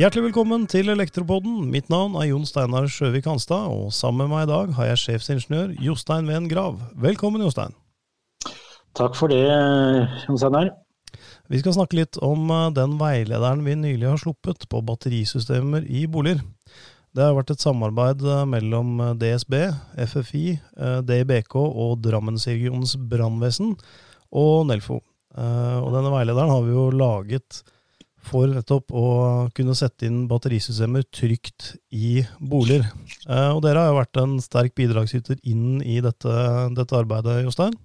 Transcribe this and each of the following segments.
Hjertelig velkommen til Elektropodden. Mitt navn er Jon Steinar Sjøvik Hanstad, og sammen med meg i dag har jeg sjefsingeniør Jostein Ven Grav. Velkommen, Jostein. Takk for det, Jon Steinar. Vi skal snakke litt om eh, den veilederen vi nylig har sluppet på batterisystemer i boliger. Det har vært et samarbeid eh, mellom eh, DSB, FFI, DIBK og Drammensregionens brannvesen og Nelfo. Og denne veilederen har vi jo laget for nettopp å kunne sette inn batterisystemer trygt i boliger. Eh, og dere har jo vært en sterk bidragsyter inn i dette, dette arbeidet, Jostein?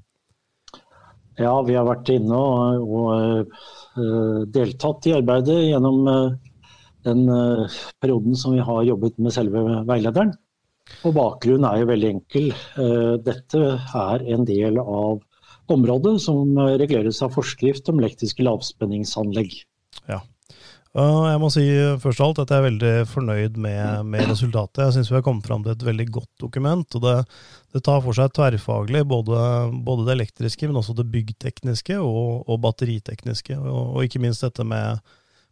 Ja, vi har vært inne og, og uh, deltatt i arbeidet gjennom uh, den perioden som vi har jobbet med selve veilederen. Og bakgrunnen er jo veldig enkel. dette er en del av området som reguleres av forskrift om elektriske lavspenningsanlegg. Ja. Jeg må si først av alt at jeg er veldig fornøyd med, med resultatet. Jeg syns vi har kommet fram til et veldig godt dokument. og Det, det tar for seg tverrfaglig både, både, det elektriske, men også det byggtekniske og, og batteritekniske. Og, og, ikke minst dette med,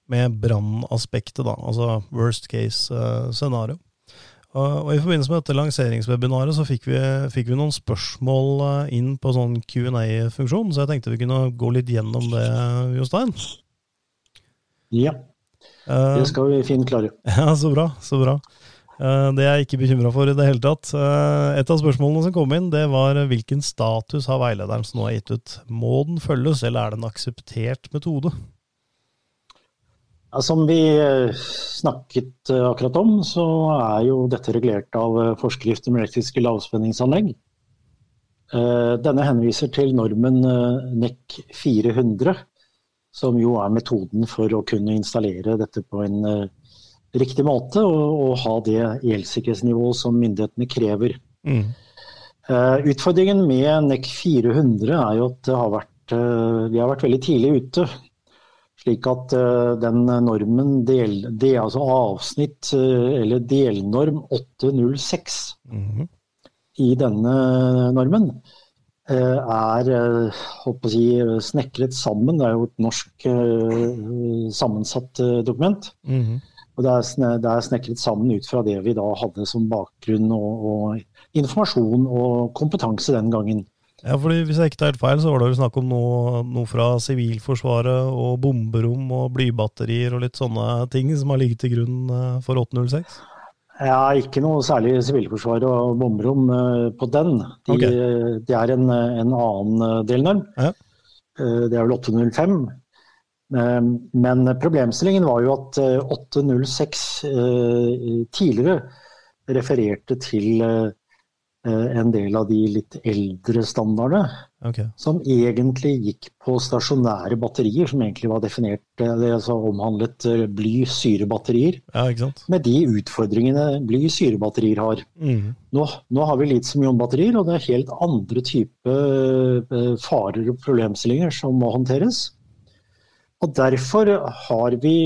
med brannaspektet. Altså worst case uh, scenario. Og, I forbindelse med dette lanseringswebinaret så fikk vi, fikk vi noen spørsmål eh, inn på sånn Q&A-funksjon, så jeg tenkte vi kunne gå litt gjennom det, Jostein. Ja. Eh, det skal vi finne klare. Ja, Så bra. så bra. Eh, det er jeg ikke bekymra for i det hele tatt. Et av spørsmålene som kom inn, det var hvilken status har veilederen som nå er gitt ut? Må den følges, eller er det en akseptert metode? Ja, som vi snakket akkurat om, så er jo dette regulert av forskrift om elektriske lavspenningsanlegg. Denne henviser til normen NEC 400 som jo er metoden for å kunne installere dette på en riktig måte og, ha det elsikkerhetsnivået som myndighetene krever. Mm. Utfordringen med NEC 400 er jo at har vært, vi har vært veldig tidlig ute. Slik at den normen, del, det, altså avsnitt eller delnorm 806 mm. i denne normen, Eh, er eh, si, snekret sammen. Det er jo et norsk sammensatt dokument. Mm -hmm. Og det er, det er, snekret sammen ut fra det vi da hadde som bakgrunn og, og informasjon og kompetanse den gangen. Ja, fordi Hvis jeg ikke tar helt feil, så var det jo snakk om noe, noe fra Sivilforsvaret og bomberom og blybatterier og litt sånne ting som har ligget til grunn for 806? Ja, ikke noe særlig sivilforsvar og bomberom uh, på den. De, okay. Det er en, en annen eh, delnorm. Ja. Det er vel 805. Uh, men problemstillingen var jo at 806 tidligere refererte til Eh, en del av de litt eldre standardene. Okay. Som egentlig gikk på stasjonære batterier, som egentlig var definert eh, altså omhandlet eh, bly-syrebatterier. Ja, med de utfordringene bly-syrebatterier har. Mm. Nå, nå, har vi litium-ion-batterier, og det er helt andre typer farer og problemstillinger som må håndteres. Og Derfor har vi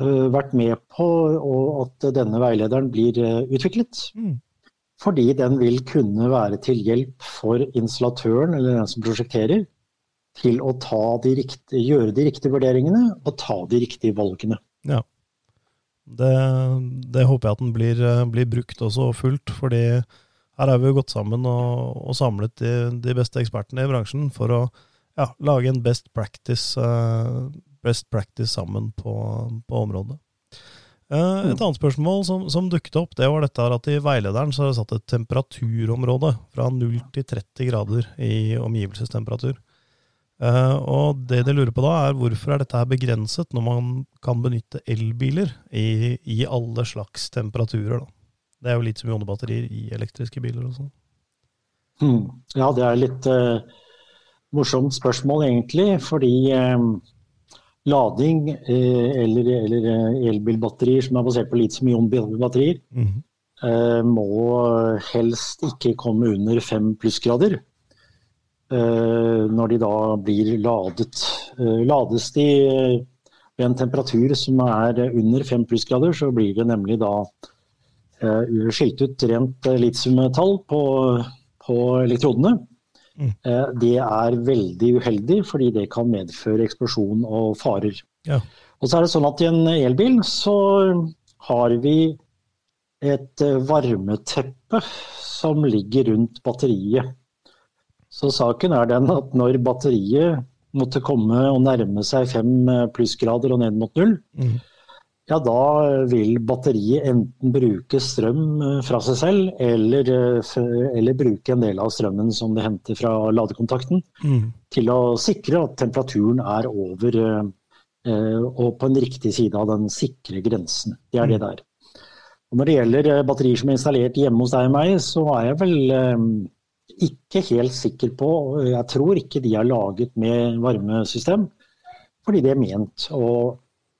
vært med på at denne veilederen blir utviklet. Mm. Fordi den vil kunne være til hjelp for installatøren eller den som prosjekterer, til å de riktige, gjøre de riktige vurderingene og ta de riktige valgene. Ja. Det, det håper jeg at den blir, blir, brukt også og fulgt, fordi her har vi jo gått sammen og, og samlet de, de, beste ekspertene i bransjen for å ja, lage en best practice, uh, best practice sammen på, på området. Uh, et annet spørsmål som, som, dukket opp, det var dette at i veilederen så er det satt et temperaturområde fra 0 til 30 grader i omgivelsestemperatur. Uh, og det de lurer på da, er hvorfor er dette her begrenset når man kan benytte elbiler i, i alle slags temperaturer? da? Det er jo litt som ionebatterier i elektriske biler og sånn. Hmm. Ja, det er litt uh, morsomt spørsmål egentlig, fordi lading eh, eller, eller eh, elbilbatterier som er basert på litium-ion-batterier, mm -hmm. må helst ikke komme under fem plussgrader. Når de da blir ladet. Lades de ved en temperatur som er under fem plussgrader, så blir det nemlig da skilt ut rent litiummetall på, på elektrodene. Mm. Det er veldig uheldig, fordi det kan medføre eksplosjon og farer. Ja. Og så er det sånn at i en elbil så har vi et varmeteppe som ligger rundt batteriet. Så saken er den at når batteriet måtte komme og nærme seg fem plussgrader og ned mot null, mm ja da vil batteriet enten bruke strøm eh, fra seg selv, eller, eh, eller bruke en del av strømmen som det henter fra ladekontakten, mm. til å sikre at temperaturen er over eh, og på en riktig side av den sikre grensen. Det er det det der. Og når det gjelder batterier som er installert hjemme hos deg og meg, så er jeg vel ikke helt sikker på Jeg tror ikke de er laget med varmesystem, fordi det er ment å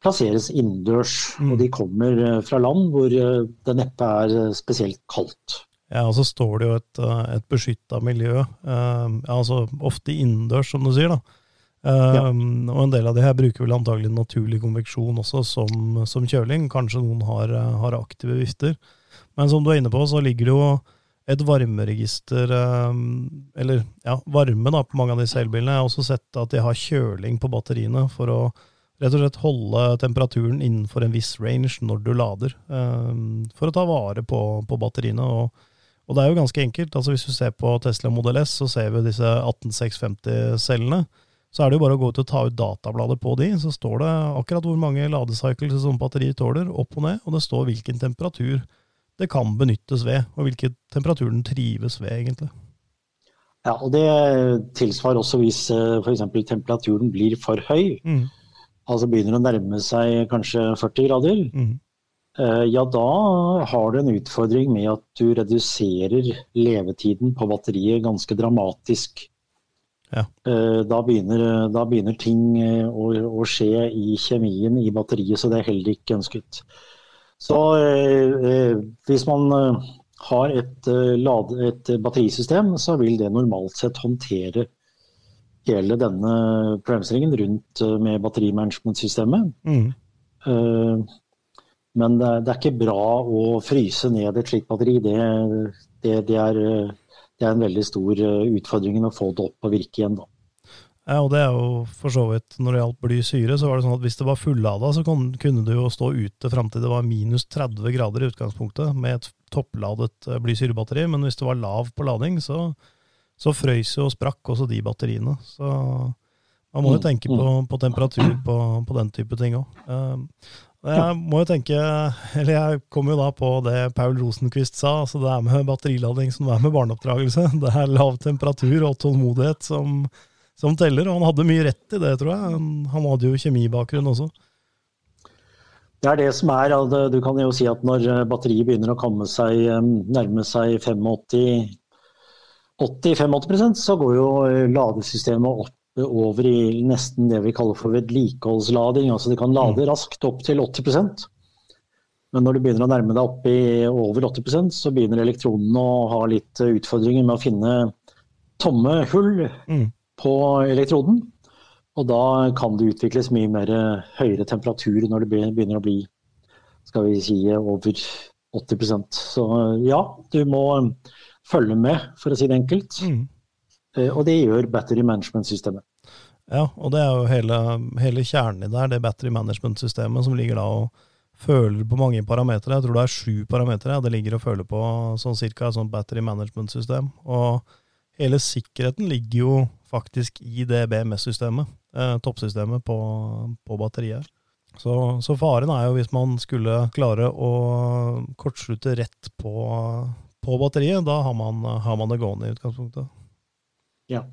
plasseres innendørs. Mm. Og de kommer eh, fra land hvor eh, det neppe er eh, spesielt kaldt. Ja, og så står det jo et, et beskytta miljø, uh, altså ofte innendørs, som du sier. da. Uh, ja. Og en del av de her bruker vel antagelig naturlig konveksjon også som, som kjøling. Kanskje noen har, har, aktive vifter. Men som du er inne på, så ligger det jo et varmeregister, eller ja, varme da, på mange av disse elbilene. Jeg har også sett at de har kjøling på batteriene for å rett og slett holde temperaturen innenfor en viss range når du lader, um, for å ta vare på, på batteriene. Og, og, det er jo ganske enkelt. altså Hvis du ser på Tesla Model S, så ser vi disse 18650-cellene. Så er det jo bare å gå ut og ta ut databladet på de, så står det akkurat hvor mange ladecycles som batteriet tåler, opp og ned, og det står hvilken temperatur det kan benyttes ved, og hvilken temperatur den trives ved, egentlig. Ja, og det tilsvarer også hvis eh, f.eks. temperaturen blir for høy. Mm altså begynner å nærme seg kanskje 40 grader, mm. ja da har du en utfordring med at du reduserer levetiden på batteriet ganske dramatisk. Ja. Eh, da, begynner, da, begynner, ting eh, å, å, skje i kjemien i batteriet, så det er heller ikke ønsket. Så eh, hvis man har et, et batterisystem, så vil det normalt sett håndtere hele denne problemstillingen rundt eh, med batterimanagementsystemet. Mm. Uh, men det, det, er ikke bra å fryse ned et slikt batteri. Det, det, det, er, det er en veldig stor eh, utfordring å få det opp og virke igjen. da. Ja, og det er jo for så vidt Når det gjaldt bly syre, så var det sånn at hvis det var fullada, så kunne du jo stå ute fram til det var minus 30 grader i utgangspunktet med et toppladet blysyrebatteri, men hvis det var lav på lading, så så frøys jo og sprakk også de batteriene. Så man må jo mm, tenke på, mm. på temperatur på, på, den type ting òg. Ehm, jeg må jo tenke, eller jeg kom jo da på det Paul Rosenquist sa, altså det er med batterilading som det er med barneoppdragelse. Det er lav temperatur og tålmodighet som, som teller, og han hadde mye rett i det, tror jeg. Han hadde jo kjemibakgrunn også. Det er det som er, Du kan jo si at når batteriet begynner å komme seg, nærme seg 85 80-85 så går jo eh, ladesystemet opp eh, over i nesten det vi kaller for vedlikeholdslading. Altså det kan lade mm. raskt opp til 80% men når du begynner å nærme deg opp i over 80% så begynner elektronene å ha litt utfordringer med å finne tomme hull mm. på elektroden. Og da kan det utvikles mye mer eh, høyere temperatur når det begynner å bli skal vi si, over 80% Så ja, du må følge med, for å si det enkelt. Mm. Eh, og det gjør battery management-systemet. Ja, og det er jo hele, hele kjernen i det her, det battery management-systemet som ligger da og føler på mange parametere. Jeg tror det er sju parametere det ligger og føler på sånn cirka et sånt battery management-system. Og hele sikkerheten ligger jo faktisk i det BMS-systemet, eh, toppsystemet på, på batteriet. Så, så, faren er jo hvis man skulle klare å kortslutte rett på, på batteriet, da har man, har man, det gående i utgangspunktet. Ja.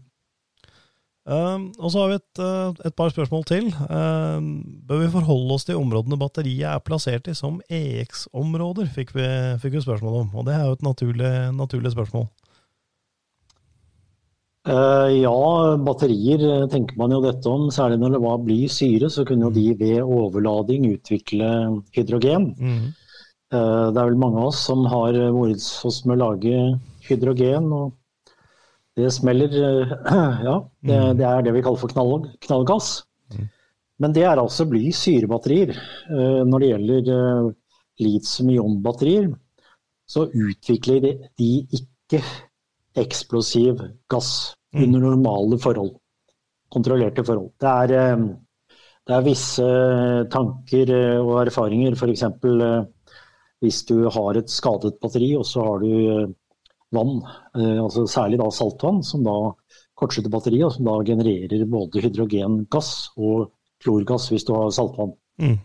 Um, og så har vi et, uh, et par spørsmål til. Um, bør vi forholde oss til områdene batteriet er plassert i som EX-områder, fikk, fikk, vi spørsmål om. Og det er jo et naturlig, naturlig spørsmål. Uh, ja, batterier uh, tenker man jo dette om. Særlig når det var bly syre, så kunne jo de ved overlading utvikle hydrogen. Mm. Eh, det er vel mange av oss som har moret oss med å lage hydrogen. og Det smeller. Eh, ja, det, mm. det er det vi kaller for knall, knallgass. Mm. Men det er altså bly-syrebatterier. Eh, når det gjelder litium-ion-batterier, så utvikler de ikke eksplosiv gass. mm. under normale forhold. Kontrollerte forhold. Det er, det er visse tanker og erfaringer, f.eks. hvis du har et skadet batteri og så har du vann, altså særlig da saltvann, som da kortslutter batteriet, og som da genererer både hydrogengass og klorgass hvis du har saltvann. Mm.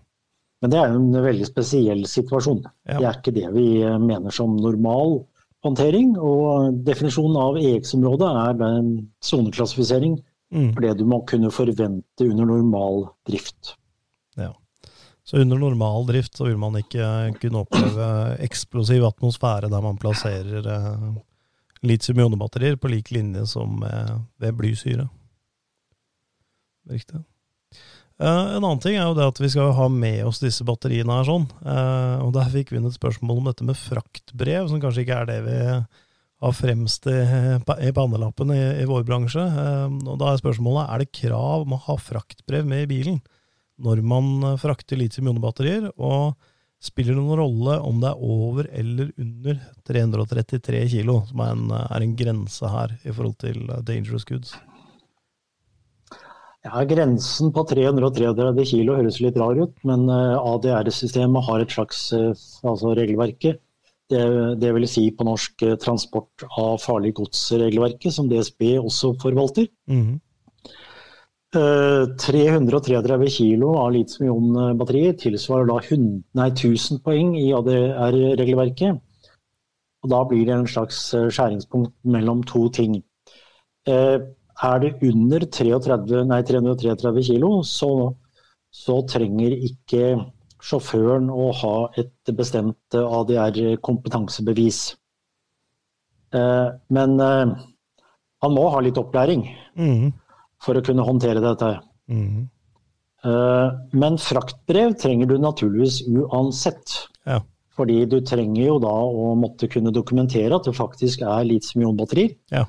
Men det er jo en veldig spesiell situasjon. Ja. Det er ikke det vi mener som normal håndtering. Og definisjonen av EX-området er en soneklassifisering mm. for det du må kunne forvente under normal drift. Ja. Så under normal drift så vil man ikke kunne oppleve eksplosiv atmosfære der man plasserer eh, litium-ionebatterier på lik linje som eh, ved blysyre. Riktig. Uh, en annen ting er jo det at vi skal ha med oss disse batteriene her sånn. Uh, og der fikk vi inn et spørsmål om dette med fraktbrev, som kanskje ikke er det vi har fremst i, i pannelappen i, i, vår bransje. Uh, og da er spørsmålet er det krav om å ha fraktbrev med i bilen når man frakter litium-ionebatterier, og spiller det noen rolle om det er over eller under 333 kilo, som er en, er en grense her i forhold til dangerous goods? Ja, Grensen på 333 kilo høres litt rar ut, men eh, ADR-systemet har et slags eh, altså regelverket. Det, det, vil si på norsk eh, transport av farlig gods-regelverket, som DSB også forvalter. Mm. 333 kilo av litium-ion-batterier tilsvarer da 100, nei, 1000 poeng i ADR-regelverket. Og Da blir det en slags skjæringspunkt mellom to ting. Er det under 33, nei, 333 kg, så, så, trenger ikke sjåføren å ha et bestemt ADR-kompetansebevis. Eh, men eh, han må ha litt opplæring mm. For å kunne håndtere dette. Mm. Men fraktbrev trenger du naturligvis uansett. Ja. Fordi du trenger jo da å måtte kunne dokumentere at det faktisk er litium-ion-batterier. Ja.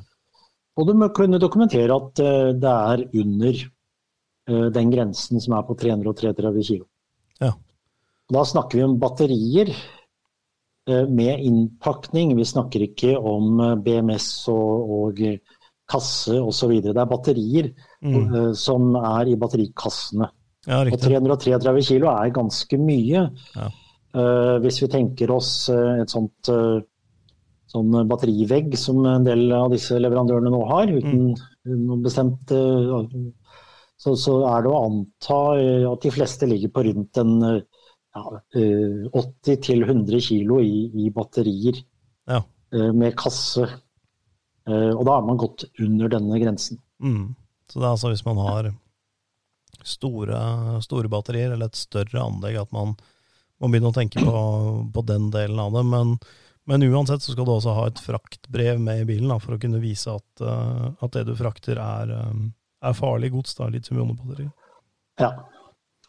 Og du må kunne dokumentere at eh, det er under eh, den grensen som er på 333 kg. Ja. Da snakker vi om batterier med innpakning. Vi snakker ikke om BMS og, og kasse osv. Det er batterier mm. som er i batterikassene. Ja, og 333 kilo er ganske mye. Ja. hvis vi tenker oss et sånt sånn batterivegg som en del av disse leverandørene nå har, uten mm. noe bestemt uh, så, så, er det å anta eh, at de fleste ligger på rundt en ja, 80-100 eh, kilo i, i batterier ja. med kasse. Og da er man gått under denne grensen. Mm. Så det er altså hvis man har store, store, batterier, eller et større anlegg, at man må begynne å tenke på, på den delen av det. Men men uansett så skal du også ha et fraktbrev med i bilen da, for å kunne vise at, uh, at det du frakter er, um, er farlig gods, da, ionebatteri. Ja.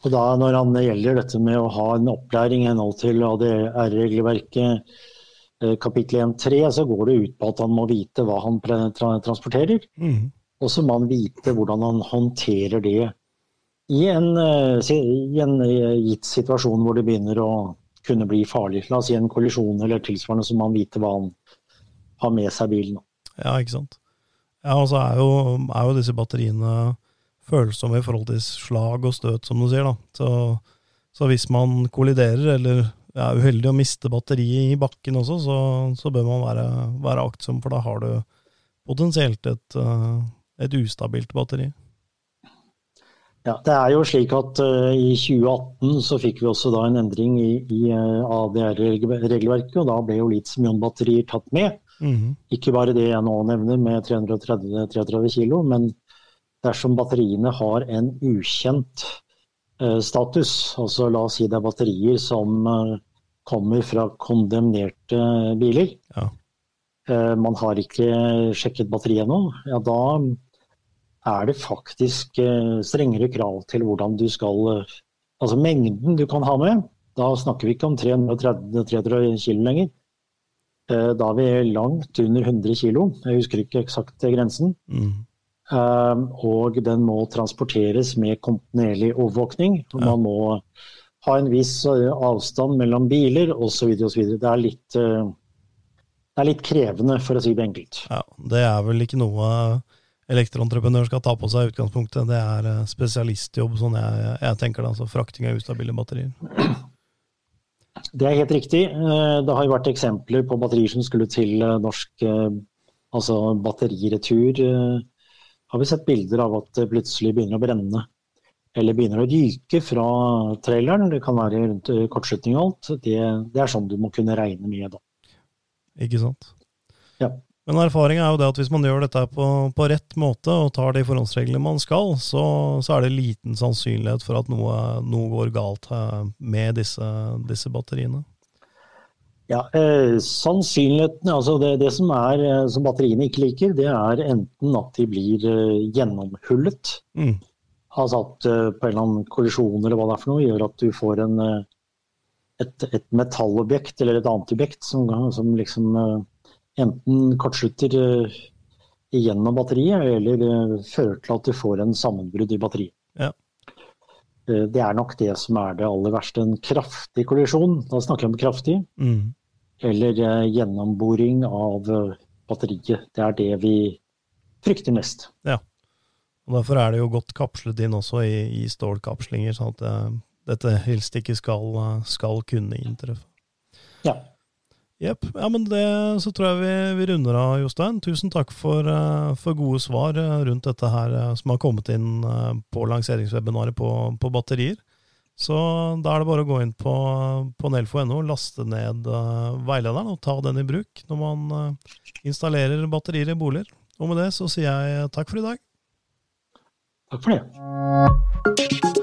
Og da når det gjelder dette med å ha en opplæring i henhold til ADR-regelverket eh, kapittel 1-3, så går det ut på at han må vite hva han transporterer. Mm. Og så må han vite hvordan han håndterer det i en, i en gitt situasjon hvor det begynner å kunne bli farlig. La oss si en kollisjon eller tilsvarende, så må han vite hva han har med seg i bilen. Ja, ikke sant. Ja, og så er er jo disse batteriene følsomme i forhold til slag og støt, som du sier. da. Så, så hvis man kolliderer eller er uheldig å miste batteriet i bakken også, så, så bør man være, være, aktsom, for da har du potensielt et, eh, et ustabilt batteri. Ja, det er jo slik at uh, I 2018 så fikk vi også da en endring i, i eh, ADR-regelverket. og Da ble jo litium-ion-batterier tatt med. Mm -hmm. Ikke bare det jeg nå nevner med 330 kg, men dersom batteriene har en ukjent status, altså la oss si det er batterier som kommer fra kondemnerte biler, ja. man har ikke sjekket batteriet ennå, ja da er det faktisk eh, strengere krav til hvordan du skal eh, Altså mengden du kan ha med. Da snakker vi ikke om 330 kg lenger. Eh, da er vi langt under 100 kg. Jeg husker ikke eksakt grensen. Mm. Og den må transporteres med kontinuerlig overvåkning. Man må ha en viss avstand mellom biler osv. Det, er litt, det er litt krevende, for å si det enkelt. Ja, Det er vel ikke noe elektroentreprenør skal ta på seg i utgangspunktet. Det er eh, spesialistjobb, sånn jeg, jeg tenker det. Altså frakting av ustabile batterier. Det er helt riktig. Eh, det har jo vært eksempler på batterier som skulle til eh, norsk altså batteriretur. Har vi sett bilder av at det plutselig begynner å brenne eller begynner å ryke fra traileren. Det kan være rundt kortslutning og alt. Det, det er sånn du må kunne regne med da. Ikke sant. Ja. Men erfaringa er jo det at hvis man gjør dette på, på rett måte og tar de forhåndsreglene man skal, så, så, er det liten sannsynlighet for at noe, noe går galt med disse, disse batteriene. Ja, eh, sannsynligheten, altså det, det, som, er, eh, som batteriene ikke liker, det er enten at de blir eh, gjennomhullet. Mm. Altså at eh, på en eller annen kollisjon eller hva det er for noe, gjør at du får en, eh, et, et metallobjekt eller et annet objekt som, som liksom eh, enten kortslutter gjennom batteriet, eller fører til at du får en sammenbrudd i batteriet. Uh, det er nok det som er det aller verste. En kraftig kollisjon, da snakker jeg om kraftig, mm. eller gjennomboring av batteriet. Det er det vi frykter mest. Ja. Og Derfor er det jo godt kapslet inn også i, i stålkapslinger, sånn at det, dette helst ikke skal, skal kunne inntreffe. Ja. Jepp. Ja, men det så tror jeg vi, vi runder av, Jostein. Tusen takk for, uh, for, gode svar uh, rundt dette her uh, som har kommet inn på lanseringswebinaret på, på, batterier. Så da er det bare å gå inn på, på nelfo.no, laste ned veilederen og ta den i bruk når man installerer batterier i boliger. Og med det så sier jeg takk for i dag. Takk for det.